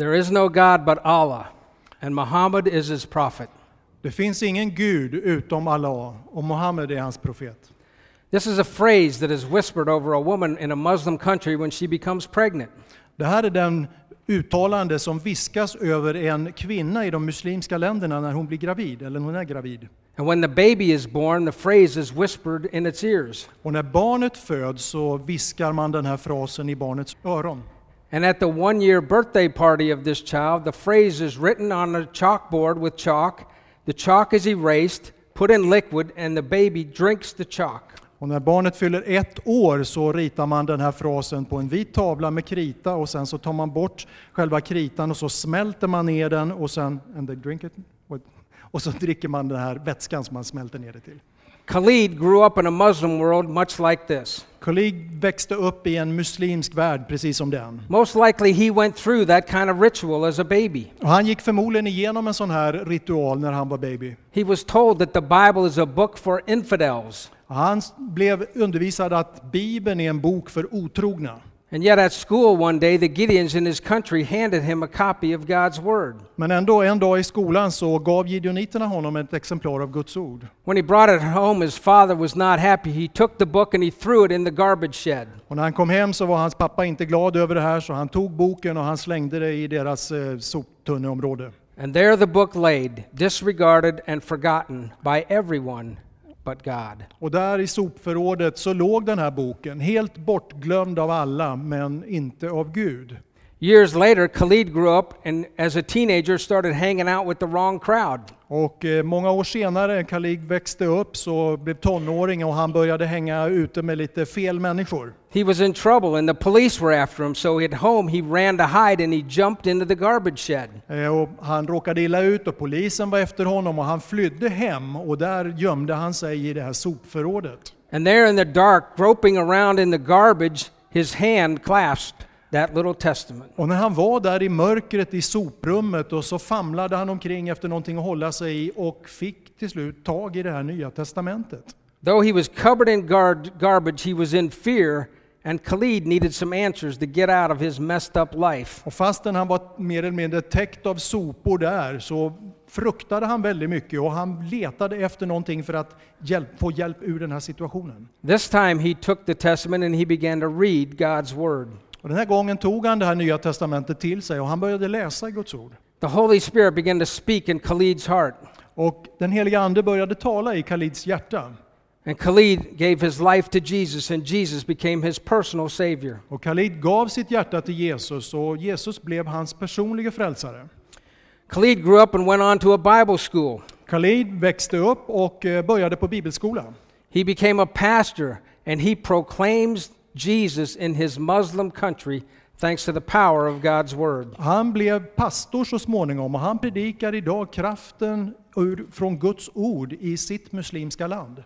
There is no God but Allah, and Muhammad is his prophet. Det finns ingen Gud utom Allah och Muhammed är hans profet. This is a phrase that is whispered over a woman in a Muslim country when she becomes pregnant. Det här är den uttalande som viskas över en kvinna i de muslimska länderna när hon blir gravid, eller när hon är gravid. And when the baby is born, the phrase is whispered in its ears. Och när barnet föds så viskar man den här frasen i barnets öron. And at the one year birthday party of this child, the phrase is written on a chalkboard with chalk. The chalk is erased, put in liquid, and the baby drinks the chalk. Och när barnet fyller ett år så ritar man den här frasen på en vit tavla med krita och sen så tar man bort själva kritan och så smälter man ner den och sen and they drink it, och så dricker man den här vätskan som man smälter ner det till. Khalid grew up in a Muslim world much like this. Khalid växte upp i en muslimsk värld precis som den. Most likely he went through that kind of ritual as a baby. Och han gick förmodligen igenom en sån här ritual när han var baby. He was told that the Bible is a book for infidels. Han blev undervisad att Bibeln är en bok för otrogna. And yet at school one day the Gideons in his country handed him a copy of God's word. Men ändå en dag i skolan så gav gideoniterna honom ett exemplar av Guds ord. When he brought it home his father was not happy. He took the book and he threw it in the garbage shed. Och när han kom hem så var hans pappa inte glad över det här så han tog boken och han slängde det i deras eh, soptunneområde. And there the book laid, disregarded and forgotten by everyone but God. Och där i sopförrådet så låg den här boken, helt bortglömd av alla, men inte av Gud. Years later, Khalid grew up and as a teenager started hanging out with the wrong crowd. Och eh, många år senare, Khalid växte upp, så blev tonåring och han började hänga ute med lite fel människor. He was in trouble and the police were after him, so at home he ran to hide and he jumped into the garbage shed. Eh, och han råkade illa ut och polisen var efter honom och han flydde hem och där gömde han sig i det här sopförrådet. And there in the dark, groping around in the garbage, his hand clasped that little testament. Och när han var där i mörkret i soprummet och så famlade han omkring efter någonting att hålla sig i och fick till slut tag i det här nya testamentet. Though he was covered in gar- garbage, he was in fear, and Khalid needed some answers to get out of his messed up life. Och fastän han var mer eller mindre täckt av sopor där så fruktade han väldigt mycket och han letade efter någonting för att hjälp, få hjälp ur den här situationen. This time he took the testament and he began to read God's word. Och den här gången tog han det här nya testamentet till sig och han började läsa i Guds ord. The Holy Spirit began to speak in Khalid's heart, Och den heliga Ande började tala i Khalids hjärta. and Khalid gave his life to Jesus, and Jesus became his personal Savior. Och Khalid gav sitt hjärta till Jesus och Jesus blev hans personliga frälsare. Khalid grew up and went on to a Bible school. Khalid växte upp och eh, började på bibelskola. He became a pastor, and he proclaims Jesus in his Muslim country thanks to the power of God's word. Han blev pastor så småningom och han predikar idag kraften ur, från Guds ord i sitt muslimska land.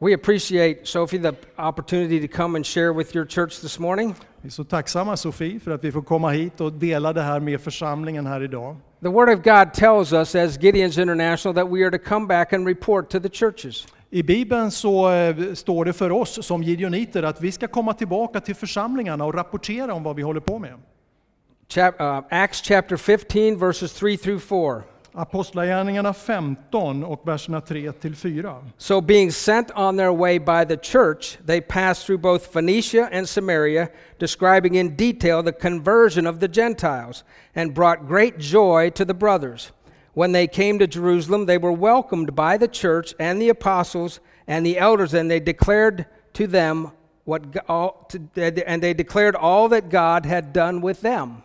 We appreciate, Sophie, the opportunity to come and share with your church this morning. Vi är så tacksamma Sofie för att vi får komma hit och dela det här med församlingen här idag. The Word of God tells us, as Gideon's International, that we are to come back and report to the churches. I Bibeln så eh, står det för oss som gideoniter att vi ska komma tillbaka till församlingarna och rapportera om vad vi håller på med. Chap- uh, Acts chapter 15, verses 3 through 4. Apostlagärningarna 15 och verserna 3 till 4. So, being sent on their way by the church, they passed through both Phoenicia and Samaria, describing in detail the conversion of the Gentiles, and brought great joy to the brothers. When they came to Jerusalem, they were welcomed by the church and the apostles and the elders, and they declared to them what all, to, and they declared all that God had done with them.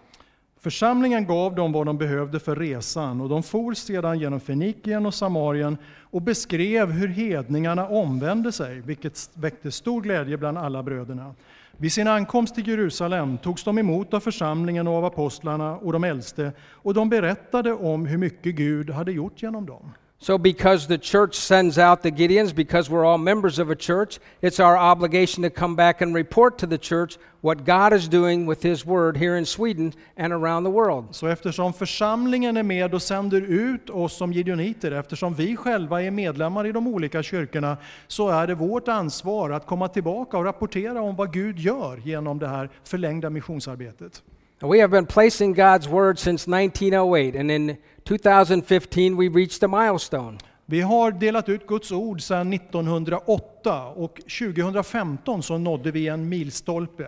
Församlingen gav dem vad de behövde för resan och de for sedan genom Fenikien och Samarien och beskrev hur hedningarna omvände sig, vilket väckte stor glädje bland alla bröderna. Vid sin ankomst till Jerusalem togs de emot av församlingen och av apostlarna och de äldste och de berättade om hur mycket Gud hade gjort genom dem. So, because the church sends out the Gideons, because we're all members of a church, it's our obligation to come back and report to the church what God is doing with His Word here in Sweden and around the world. Så eftersom församlingen är med och sänder ut oss som gideoniter, eftersom vi själva är medlemmar i de olika kyrkorna, så är det vårt ansvar att komma tillbaka och rapportera om vad Gud gör genom det här förlängda missionsarbetet. We have been placing God's Word since 1908, and in 2015 we reached a milestone. Vi har delat ut Guds ord sedan 1908 och 2015 så nådde vi en milstolpe.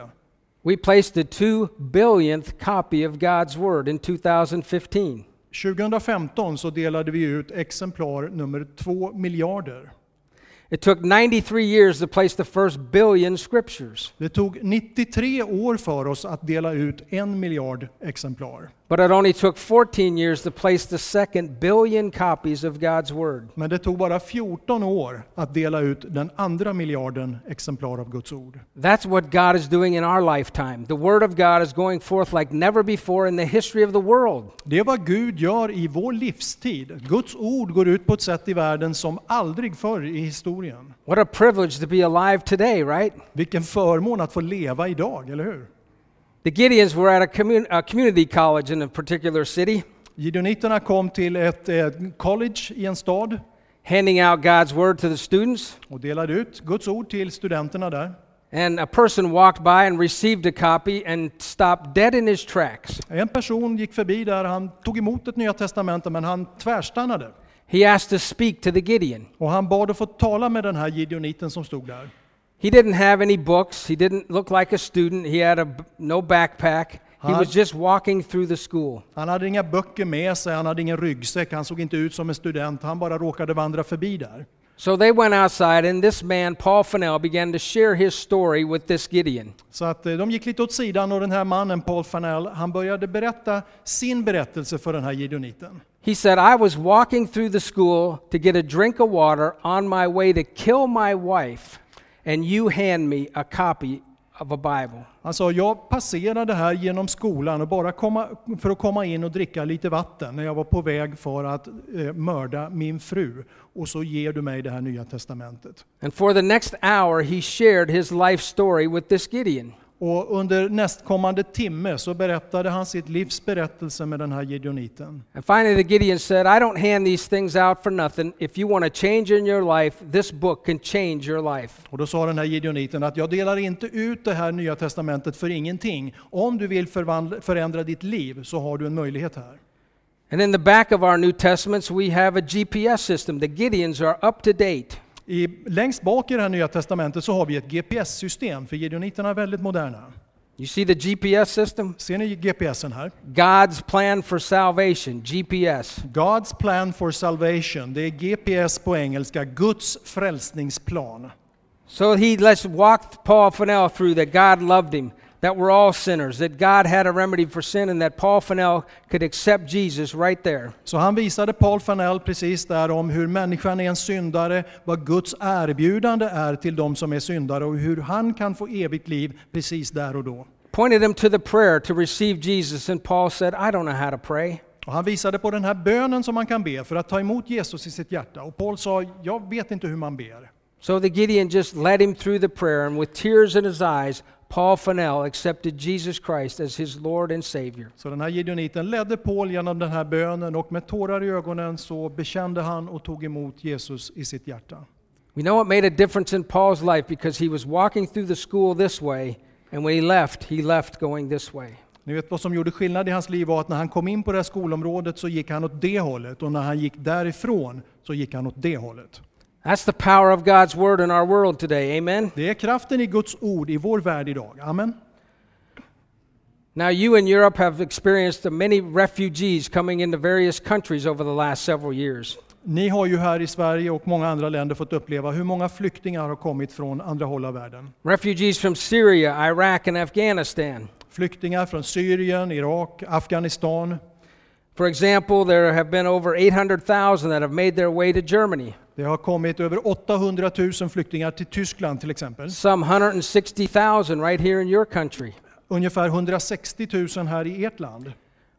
We placed the two billionth copy of God's Word in 2015. 2015 så delade vi ut exemplar nummer 2 miljarder. It took 93 years to place the first billion scriptures, Det tog 93 år för oss att dela ut en miljard exemplar. But it only took 14 years to place the second billion copies of God's Word. Men det tog bara 14 år att dela ut den andra miljarden exemplar av Guds ord. That's what God is doing in our lifetime. The Word of God is going forth like never before in the history of the world. Det är vad Gud gör i vår livstid. Guds ord går ut på ett sätt i världen som aldrig förr i historien. What a privilege to be alive today, right? Vilken förmån att få leva idag, eller hur? The Gideons were at a, commun- a community college in a particular city, Gideoniterna kom till ett eh, college i en stad handing out God's Word to the students. och delade ut Guds ord till studenterna där. And a person walked by and received a copy and stopped dead in his tracks. En person gick förbi där, han tog emot ett Nya Testamentet men han tvärstannade. He asked to speak to the Gideon. Och han bad att få tala med den här Gideoniten som stod där. He didn't have any books. He didn't look like a student. He had a, no backpack. He was just walking through the school. Han hade inga böcker med sig, han hade ingen ryggsäck, han såg inte ut som en student, han bara råkade vandra förbi där. So they went outside, and this man, Paul Fennell, began to share his story with this Gideon. Så att eh, de gick lite åt sidan och den här mannen, Paul Fanell, han började berätta sin berättelse för den här Gideoniten. He said, I was walking through the school to get a drink of water on my way to kill my wife, and you hand me a copy of a Bible. Han sa, jag passerade här genom skolan och bara komma, för att komma in och dricka lite vatten när jag var på väg för att eh, mörda min fru. Och så ger du mig det här nya testamentet. And for the next hour, he shared his life story with this Gideon. Och under nästkommande timme så berättade han sitt livs berättelse med den här Gideoniten. And finally, the Gideon said, I don't hand these things out for nothing. If you want to change in your life, this book can change your life. Och då sa den här Gideoniten att jag delar inte ut det här nya testamentet för ingenting. Om du vill förändra ditt liv så har du en möjlighet här. And in the back of our New Testaments, we have a GPS system. The Gideons are up to date. I, längst bak i det här nya testamentet så har vi ett GPS-system, för Gideoniterna är väldigt moderna. You see the GPS system? Ser ni GPSen här? God's plan for salvation, GPS. God's plan for salvation, det är GPS på engelska, Guds frälsningsplan. So he let's walk Paul Fennell through that God loved him, that we're all sinners, that God had a remedy for sin, and that Paul Fennell could accept Jesus right there. Så han visade Paul Fanell precis där om hur människan är en syndare, vad Guds erbjudande är till de som är syndare och hur han kan få evigt liv precis där och då. Pointed him to the prayer to receive Jesus, and Paul said, I don't know how to pray. Och han visade på den här bönen som man kan be för att ta emot Jesus i sitt hjärta. Och Paul sa, jag vet inte hur man ber. So the Gideon just led him through the prayer, and with tears in his eyes, Paul Fennell accepted Jesus Christ as his Lord and Savior. Så den här Gideoniten ledde Paul genom den här bönen och med tårar i ögonen så bekände han och tog emot Jesus i sitt hjärta. We know it made a difference in Paul's life because he was walking through the school this way, and when he left, he left going this way. Ni vet vad som gjorde skillnad i hans liv var att när han kom in på det här skolområdet så gick han åt det hållet och när han gick därifrån så gick han åt det hållet. That's the power of God's word in our world today. Amen. Det är kraften i Guds ord i vår värld idag. Amen. Now, you in Europe have experienced the many refugees coming into various countries over the last several years. Ni har ju här i Sverige och många andra länder fått uppleva hur många flyktingar har kommit från andra håll av världen. Refugees from Syria, Iraq, and Afghanistan. Flyktingar från Syrien, Irak, Afghanistan. For example, there have been over 800,000 that have made their way to Germany, Det har kommit över 800 000 flyktingar till Tyskland till exempel. some 160,000 right here in your country. Ungefär 160 000 här i ert land.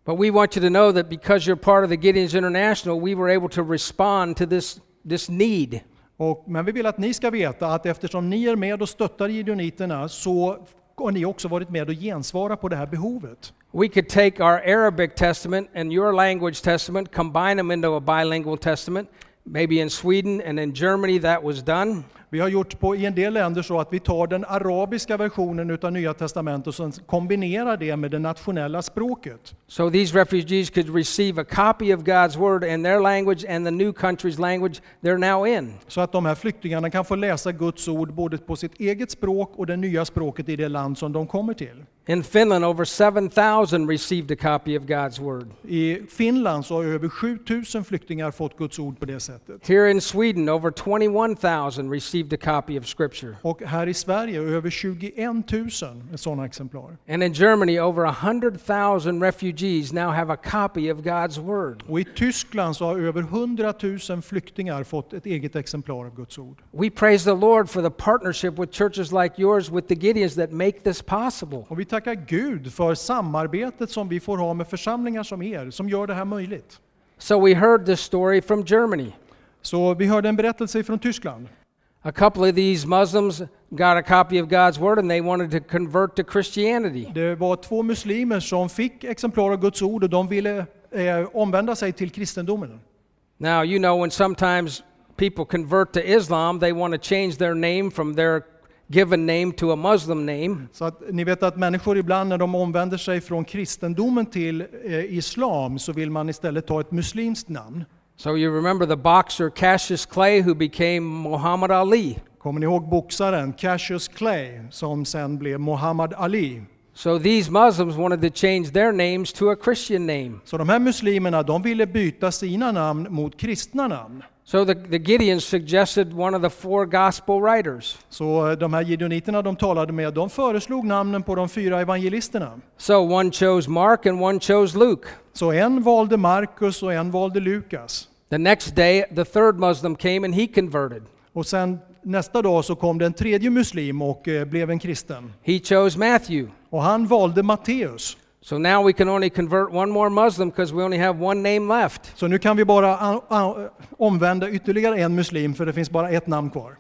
But we want you to know that because you're part of the Gideons International, we were able to respond to this, this need. Och, men vi vill att ni ska veta att eftersom ni är med och stöttar Gideoniterna så har ni också varit med och gensvara på det här behovet. We could take our Arabic testament and your language testament, combine them into a bilingual testament. Maybe in Sweden and in Germany that was done. Vi har gjort på, i en del länder så att vi tar den arabiska versionen utav Nya Testamentet och sen kombinerar det med det nationella språket. So these refugees could receive a copy of God's word in their language and the new country's language they're now in. Så att de här flyktingarna kan få läsa Guds ord både på sitt eget språk och det nya språket i det land som de kommer till. In Finland, over 7,000 received a copy of God's word. I Finland så har över 7000 flyktingar fått Guds ord på det sättet. Here in Sweden, over 21,000 received a copy of Scripture. Och här i Sverige över 21 000 sådana exemplar. And in Germany, over 100,000 refugees now have a copy of God's Word. Och i Tyskland så har över 100 000 flyktingar fått ett eget exemplar av Guds ord. We praise the Lord for the partnership with churches like yours with the Gideons that make this possible. Och vi tackar Gud för samarbetet som vi får ha med församlingar som er, som gör det här möjligt. So we heard this story from Germany. Så vi hörde en berättelse från Tyskland. A couple of these Muslims got a copy of God's Word and they wanted to convert to Christianity. Det var två muslimer som fick exemplar av Guds ord och de ville eh, omvända sig till kristendomen. Now, you know, when sometimes people convert to Islam, they want to change their name from their given name to a Muslim name. Så att ni vet att människor ibland när de omvänder sig från kristendomen till eh, islam så vill man istället ta ett muslimskt namn. So you remember the boxer Cassius Clay who became Muhammad Ali. Kommer ni ihåg boxaren Cassius Clay som sen blev Muhammad Ali? So these Muslims wanted to change their names to a Christian name. Så de här muslimerna de ville byta sina namn mot kristna namn. So the, the Gideons suggested one of the four gospel writers. Så eh, de här gideoniterna de talade med, de föreslog namnen på de fyra evangelisterna. So one chose Mark and one chose Luke. Så en valde Markus och en valde Lukas. The next day, the third Muslim came and he converted. Och sen nästa dag så kom det en tredje muslim och eh, blev en kristen. He chose Matthew. Och han valde Matteus. So now we can only convert one more Muslim because we only have one name left. Så nu kan vi bara omvända ytterligare en muslim för det finns bara ett namn kvar.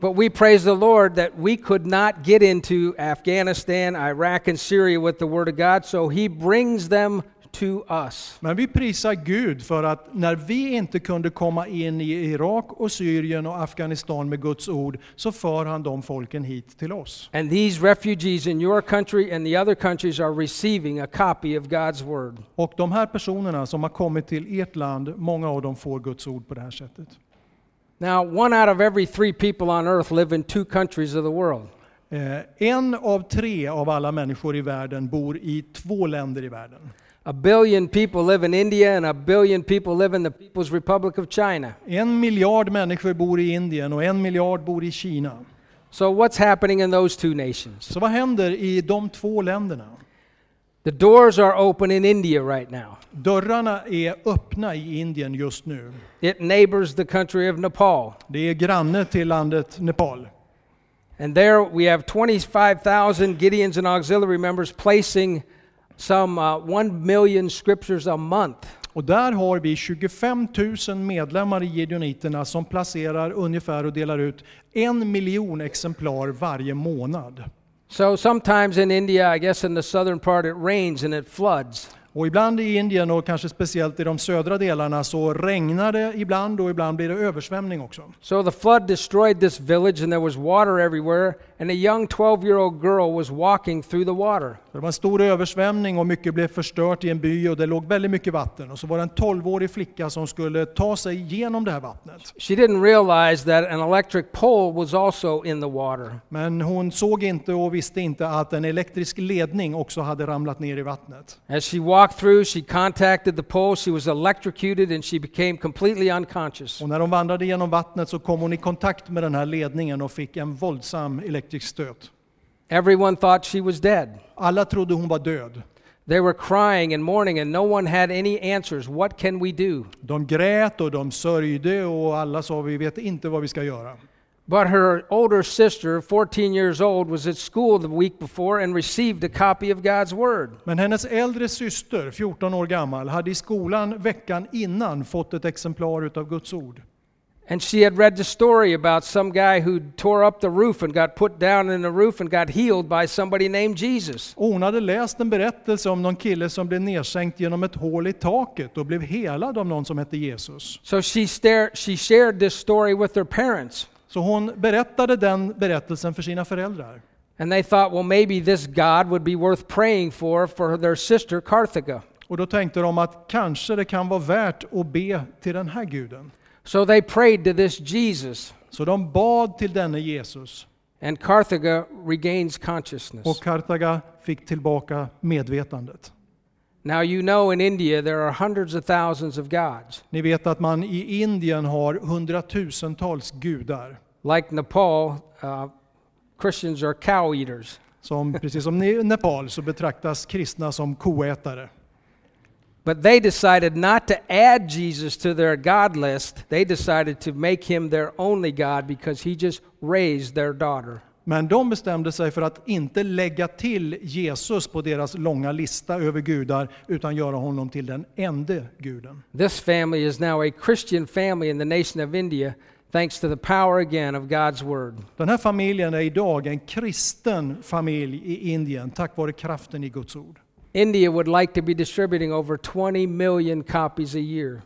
But we praise the Lord that we could not get into Afghanistan, Iraq, and Syria with the Word of God, so He brings them to us. Men vi prisar Gud för att när vi inte kunde komma in i Irak och Syrien och Afghanistan med Guds ord så för han de folken hit till oss. And these refugees in your country and the other countries are receiving a copy of God's Word. Och de här personerna som har kommit till ert land, många av dem får Guds ord på det här sättet. Now, one out of every three people on earth live in two countries of the world. Eh, en av tre av alla människor i världen bor i två länder i världen. A billion people live in India, and a billion people live in the People's Republic of China. En miljard människor bor i Indien och en miljard bor i Kina. So, what's happening in those two nations? Så vad händer i de två länderna? The doors are open in India right now. Dörrarna är öppna i Indien just nu. It neighbors the country of Nepal. Det är granne till landet Nepal. And there we have 25,000 Gideons and auxiliary members placing some uh, 1 million scriptures a month. Och där har vi 25 000 medlemmar i Gideoniterna som placerar ungefär och delar ut en miljon exemplar varje månad. So sometimes in India, I guess in the southern part, it rains and it floods. Och ibland i Indien och kanske speciellt i de södra delarna så regnar det ibland och ibland blir det översvämning också. So the flood destroyed this village and there was water everywhere, and a young 12 year old girl was walking through the water. Det var en stor översvämning och mycket blev förstört i en by och det låg väldigt mycket vatten. Och så var det en 12-årig flicka som skulle ta sig igenom det här vattnet. She didn't realize that an electric pole was also in the water. Men hon såg inte och visste inte att en elektrisk ledning också hade ramlat ner i vattnet. As she walked through, she contacted the pole. She was electrocuted and she became completely unconscious. Och när de vandrade genom vattnet så kom hon i kontakt med den här ledningen och fick en våldsam elektrisk stöt. Everyone thought she was dead. Alla trodde hon var död. They were crying and mourning, and no one had any answers. What can we do? De grät och de sörjde och alla sa vi vet inte vad vi ska göra. But her older sister, 14 years old, was at school the week before and received a copy of God's Word. Men hennes äldre syster, 14 år gammal, hade i skolan veckan innan fått ett exemplar utav Guds ord. And she had read the story about some guy who tore up the roof and got put down in the roof and got healed by somebody named Jesus. Och hon hade läst en berättelse om någon kille som blev nedsänkt genom ett hål i taket och blev helad av någon som hette Jesus. So she, stare, she shared this story with her parents. Så hon berättade den berättelsen för sina föräldrar. And they thought, well, maybe this God would be worth praying for for their sister Carthaga. Och då tänkte de att kanske det kan vara värt att be till den här guden. So they prayed to this Jesus, Så de bad till denne Jesus and Carthaga regains consciousness. och Kartaga fick tillbaka medvetandet. Now, you know in India there are hundreds of thousands of gods. Ni vet att man i Indien har hundratusentals gudar. Like Nepal, uh, Christians are cow eaters. Som, precis som i Nepal så betraktas kristna som koätare. But they decided not to add Jesus to their God list. They decided to make him their only God because he just raised their daughter. Men de bestämde sig för att inte lägga till Jesus på deras långa lista över gudar, utan göra honom till den ende guden. This family is now a Christian family in the nation of India thanks to the power again of God's word. Den här familjen är idag en kristen familj i Indien, tack vare kraften i Guds ord. India would like to be distributing over 20 million copies a year.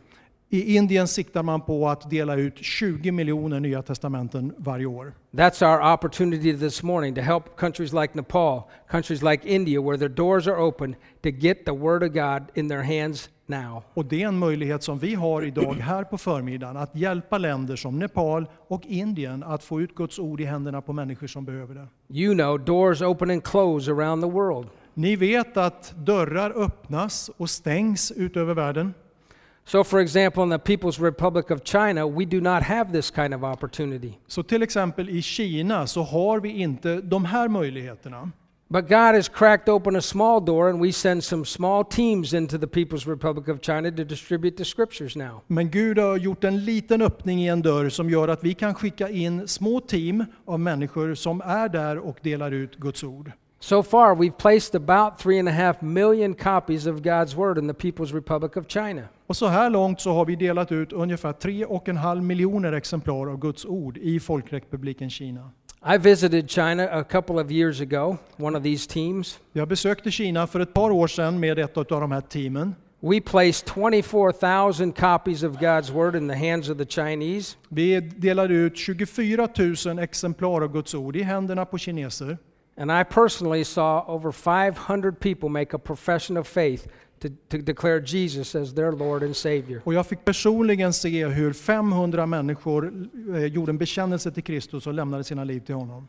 I Indien siktar man på att dela ut 20 miljoner Nya Testamenten varje år. That's our opportunity this morning to help countries like Nepal, countries like India, where their doors are open, to get the Word of God in their hands now. Och det är en möjlighet som vi har idag här på förmiddagen, att hjälpa länder som Nepal och Indien att få ut Guds ord i händerna på människor som behöver det. You know, doors open and close around the world. Ni vet att dörrar öppnas och stängs ut över världen. So, for example, in the People's Republic of China, we do not have this kind of opportunity. Så till exempel i Kina så har vi inte de här möjligheterna. But God has cracked open a small door, and we send some small teams into the People's Republic of China to distribute the scriptures now. Men Gud har gjort en liten öppning i en dörr som gör att vi kan skicka in små team av människor som är där och delar ut Guds ord. So far, we've placed about three and a half million copies of God's Word in the People's Republic of China. Och så här långt så har vi delat ut ungefär 3,5 miljoner exemplar av Guds ord i Folkrepubliken Kina. I visited China a couple of years ago, one of these teams. Jag besökte Kina för ett par år sedan med ett av de här teamen. We placed 24,000 copies of God's Word in the hands of the Chinese. Vi delade ut 24 000 exemplar av Guds ord i händerna på kineser. And I personally saw over 500 people make a profession of faith to, to declare Jesus as their Lord and Savior. Och jag fick personligen se hur 500 människor eh, gjorde en bekännelse till Kristus och lämnade sina liv till honom.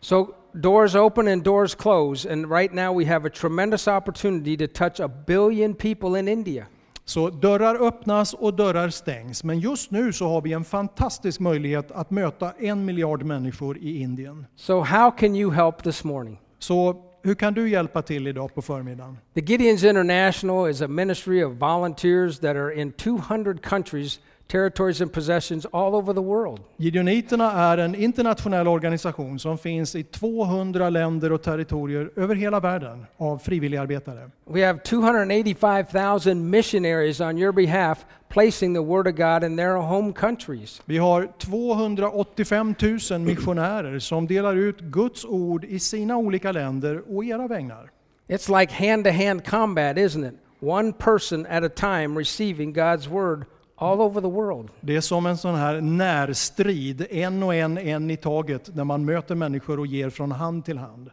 So doors open and doors close, and right now we have a tremendous opportunity to touch a billion people in India. Så dörrar öppnas och dörrar stängs. Men just nu så har vi en fantastisk möjlighet att möta en miljard människor i Indien. So, how can you help this morning? Så hur kan du hjälpa till idag på förmiddagen? The Gideons International is a ministry of volunteers that are in 200 countries, territories, and possessions all over the world. Gideoniterna är en internationell organisation som finns i 200 länder och territorier över hela världen av frivilligarbetare. We have 285,000 missionaries on your behalf placing the Word of God in their home countries. Vi har 285 000 missionärer som delar ut Guds ord i sina olika länder och era vägnar. It's like hand to hand combat, isn't it? One person at a time receiving God's Word all over the world. Det är som en sån här närstrid, en och en, en i taget, när man möter människor och ger från hand till hand.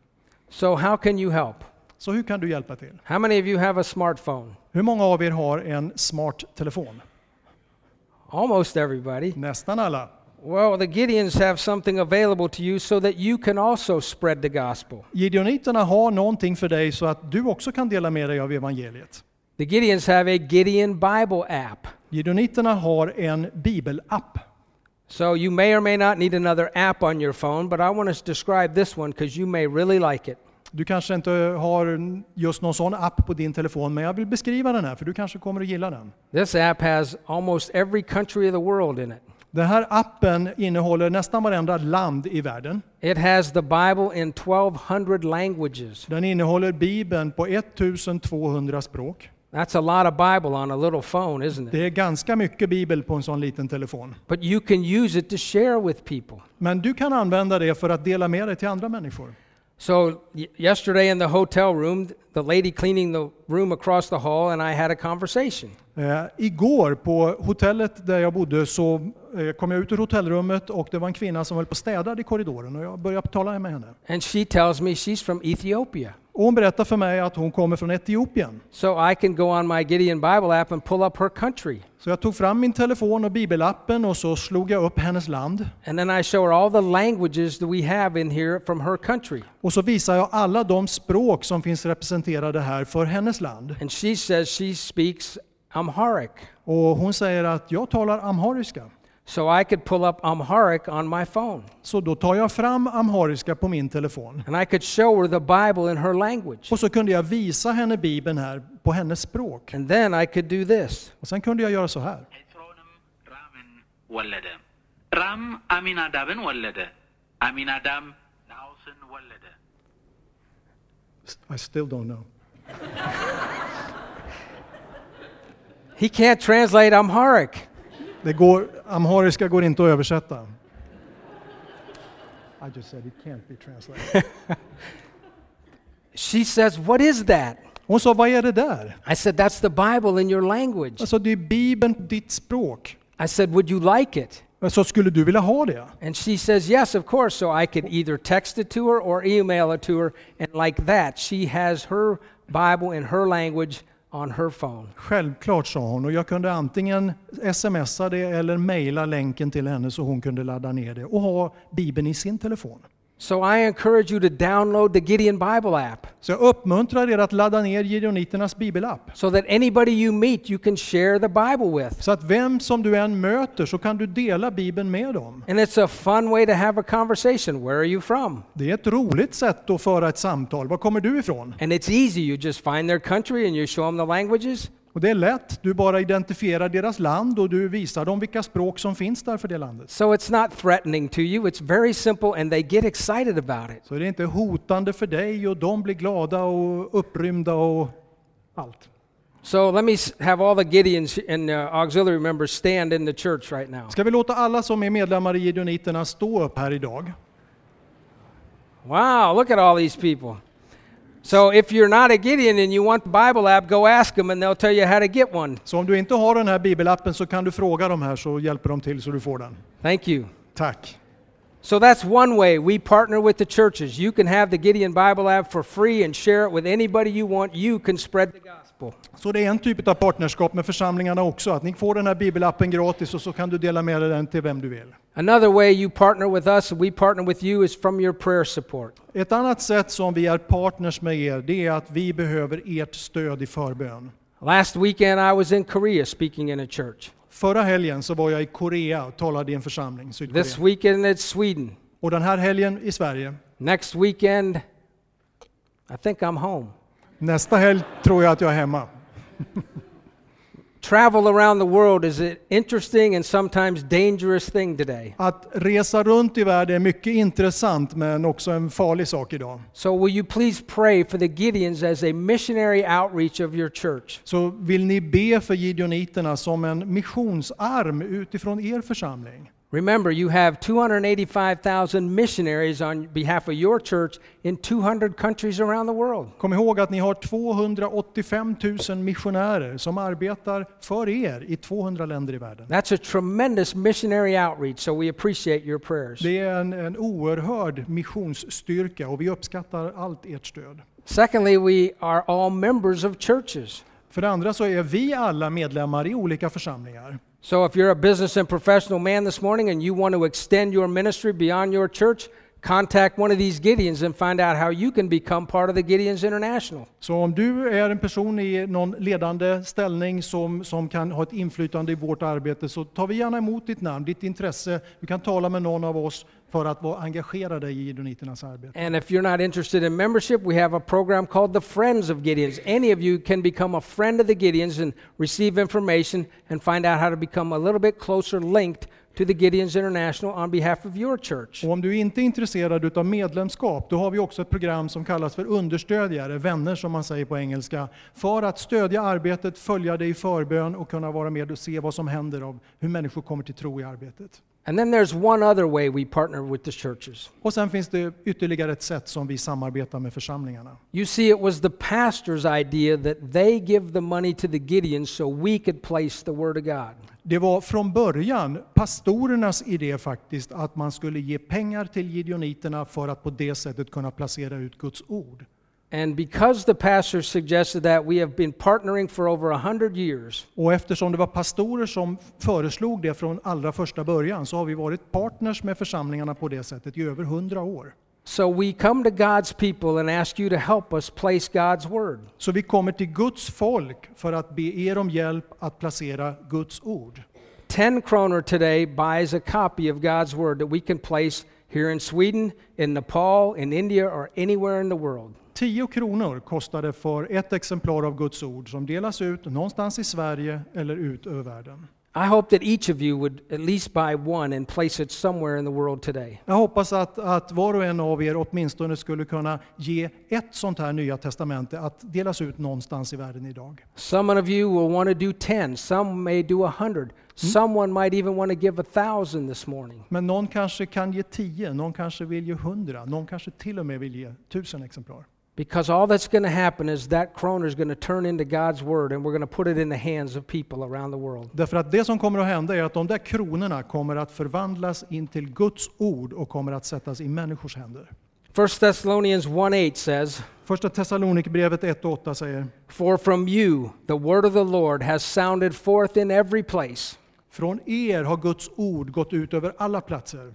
So, how can you help? Så hur kan du hjälpa till? How many of you have a smartphone? Hur många av er har en smart telefon? Almost everybody. Nästan alla. Well, the Gideons have something available to you so that you can also spread the gospel. Gideoniterna har någonting för dig så att du också kan dela med dig av evangeliet. The Gideons have a Gideon Bible app. Gideoniterna har en bibelapp. So you may or may not need another app on your phone, but I want to describe this one because you may really like it. Du kanske inte har just någon sån app på din telefon, men jag vill beskriva den här för du kanske kommer att gilla den. This app has almost every country of the world in it. Den här appen innehåller nästan varenda land i världen. It has the Bible in 1200 languages. Den innehåller Bibeln på 1200 språk. That's a lot of Bible on a little phone, isn't it? Det är ganska mycket Bibel på en sån liten telefon. But you can use it to share with people. Men du kan använda det för att dela med dig till andra människor. So yesterday in the hotel room, the lady cleaning the room across the hall and I had a conversation. Eh, igår på hotellet där jag bodde så eh, kom jag ut ur hotellrummet och det var en kvinna som höll på städade i korridoren och jag började tala med henne. And she tells me she's from Ethiopia. Och hon berättar för mig att hon kommer från Etiopien. So I can go on my Gideon Bible app and pull up her country. Så jag tog fram min telefon och bibelappen och så slog jag upp hennes land. And then I show her all the languages that we have in here from her country. Och så visar jag alla de språk som finns representerade här för hennes land. And she says she speaks Amharic. Och hon säger att jag talar amhariska. So I could pull up Amharic on my phone. Så då tar jag fram amhariska på min telefon. And I could show her the Bible in her language. Och så kunde jag visa henne Bibeln här på hennes språk. And then I could do this. Och sen kunde jag göra så här. ኤስሮንም ራምን ወለደ። ራም አሚናዳብን ወለደ። አሚናዳም ናውስን ወለደ። I still don't know. He can't translate Amharic. Det går, amhariska går inte att översätta. I just said it can't be translated. She says, What is that? Hon sa, vad är det där? I said, That's the Bible in your language. Alltså det är Bibeln på ditt språk. I said, Would you like it? Så skulle du vilja ha det? And she says, Yes, of course. So I could either text it to her or email it to her. And like that, she has her Bible in her language on her phone. Självklart, sa hon. Och jag kunde antingen smsa det eller mejla länken till henne så hon kunde ladda ner det och ha Bibeln i sin telefon. So I encourage you to download the Gideon Bible app Så jag uppmuntrar er att ladda ner Gideoniternas bibelapp. so that anybody you meet you can share the Bible with. Så att vem som du än möter så kan du dela Bibeln med dem. And it's a fun way to have a conversation. Where are you from? Det är ett roligt sätt att föra ett samtal. Var kommer du ifrån? And it's easy. You just find their country and you show them the languages. Och det är lätt. Du bara identifierar deras land och du visar dem vilka språk som finns där för det landet. So it's not threatening to you. It's very simple and they get excited about it. Så det är inte hotande för dig och de blir glada och upprymda och allt. So let me have all the Gideons and uh, auxiliary members stand in the church right now. Ska vi låta alla som är medlemmar i Gideoniterna stå upp här idag? Wow, look at all these people. So if you're not a Gideon and you want the Bible app, go ask them and they'll tell you how to get one. Så om du inte har den här bibelappen så kan du fråga dem här så hjälper de till så du får den. Thank you. Tack. So that's one way we partner with the churches. You can have the Gideon Bible app for free and share it with anybody you want. You can spread the gospel. Så det är en typ av partnerskap med församlingarna också, att ni får den här bibelappen gratis och så kan du dela med dig den till vem du vill. Another way you partner with us and we partner with you is from your prayer support. Ett annat sätt som vi är partners med er, det är att vi behöver ert stöd i förbön. Last weekend I was in Korea speaking in a church. Förra helgen så var jag i Korea och talade i en församling, Sydkorea. This weekend it's Sweden. Och den här helgen i Sverige. Next weekend, I think I'm home. Nästa helg tror jag att jag är hemma. Travel around the world is an interesting and sometimes dangerous thing today. Att resa runt i världen är mycket intressant men också en farlig sak idag. So will you please pray for the Gideons as a missionary outreach of your church? Så vill ni be för Gideoniterna som en missionsarm utifrån er församling. Remember, you have 285,000 missionaries on behalf of your church in 200 countries around the world. Kom ihåg att ni har 285 000 missionärer som arbetar för er i 200 länder i världen. That's a tremendous missionary outreach, so we appreciate your prayers. Det är en, en oerhörd missionsstyrka och vi uppskattar allt ert stöd. Secondly, we are all members of churches. För det andra så är vi alla medlemmar i olika församlingar. So if you're a business and professional man this morning and you want to extend your ministry beyond your church, contact one of these Gideons and find out how you can become part of the Gideons International. Så om du är en person i någon ledande ställning som, som kan ha ett inflytande i vårt arbete så tar vi gärna emot ditt namn, ditt intresse. Du kan tala med någon av oss för att vara engagerade i Gideoniternas arbete. And if you're not interested in membership, we have a program called the Friends of Gideons. Any of you can become a friend of the Gideons and receive information and find out how to become a little bit closer linked to the Gideons International on behalf of your church. Och om du inte är intresserad av medlemskap, då har vi också ett program som kallas för understödjare, vänner som man säger på engelska, för att stödja arbetet, följa det i förbön och kunna vara med och se vad som händer av hur människor kommer till tro i arbetet. And then there's one other way we partner with the churches. Och sen finns det ytterligare ett sätt som vi samarbetar med församlingarna. You see, it was the pastor's idea that they give the money to the Gideons so we could place the Word of God. Det var från början pastorernas idé faktiskt att man skulle ge pengar till gideoniterna för att på det sättet kunna placera ut Guds ord. And because the pastor suggested that, we have been partnering for over a hundred years. Och eftersom det var pastorer som föreslog det från allra första början så har vi varit partners med församlingarna på det sättet i över hundra år. So we come to God's people and ask you to help us place God's Word. Så vi kommer till Guds folk för att be er om hjälp att placera Guds ord. 10 kronor today buys a copy of God's Word that we can place here in Sweden, in Nepal, in India, or anywhere in the world. 10 kronor kostar det för ett exemplar av Guds ord som delas ut någonstans i Sverige eller ut över världen. I hope that each of you would at least buy one and place it somewhere in the world today. Jag hoppas att, att var och en av er åtminstone skulle kunna ge ett sånt här Nya Testamente att delas ut någonstans i världen idag. Some of you will want to do 10, some may do a 100. Someone might even want to give a thousand this morning. Men någon kanske kan ge 10, någon kanske vill ge 100, någon kanske till och med vill ge 1000 exemplar. Because all that's going to happen is that kroner is going to turn into God's word and we're going to put it in the hands of people around the world. Därför att det som kommer att hända är att de där kronorna kommer att förvandlas in till Guds ord och kommer att sättas i människors händer. 1 Thessalonians 1 8 says, Första Thessalonikerbrevet 1 och 8 säger For from you the word of the Lord has sounded forth in every place. Från er har Guds ord gått ut över alla platser.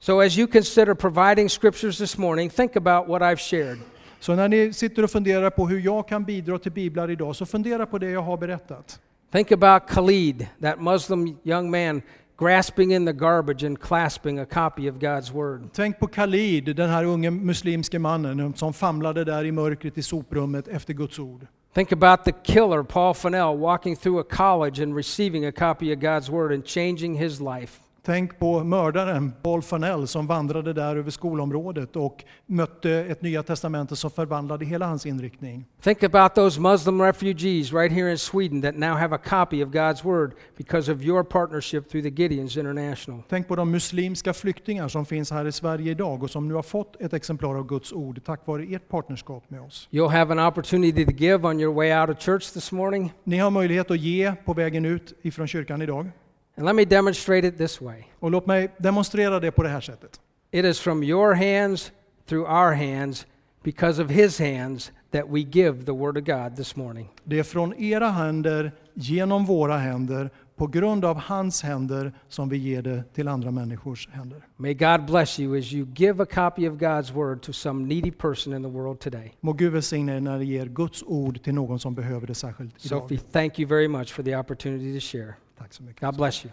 So as you consider providing scriptures this morning, think about what I've shared. Så när ni sitter och funderar på hur jag kan bidra till biblar idag, så fundera på det jag har berättat. Think about Khalid, that Muslim young man grasping in the garbage and clasping a copy of God's word. Tänk på Khalid, den här unge muslimske mannen som famlade där i mörkret i soprummet efter Guds ord. Think about the killer, Paul Fennell, walking through a college and receiving a copy of God's word and changing his life. Tänk på mördaren Paul Fanell som vandrade där över skolområdet och mötte ett Nya Testamentet som förvandlade hela hans inriktning. Think about those Muslim refugees right here in Sweden that now have a copy of God's word because of your partnership through the Gideons International. Tänk på de muslimska flyktingar som finns här i Sverige idag och som nu har fått ett exemplar av Guds ord tack vare ert partnerskap med oss. You'll have an opportunity to give on your way out of church this morning. Ni har möjlighet att ge på vägen ut ifrån kyrkan idag. And let me demonstrate it this way Och låt mig demonstrera det på det här sättet. it is from your hands through our hands because of his hands that we give the word of God this morning. Det är från era händer, genom våra händer, på grund av hans händer som vi ger det till andra människors händer. May God bless you as you give a copy of God's word to some needy person in the world today. Må Gud välsigna er när ni ger Guds ord till någon som behöver det särskilt idag. Sophie, thank you very much for the opportunity to share. Tack så mycket. God bless you.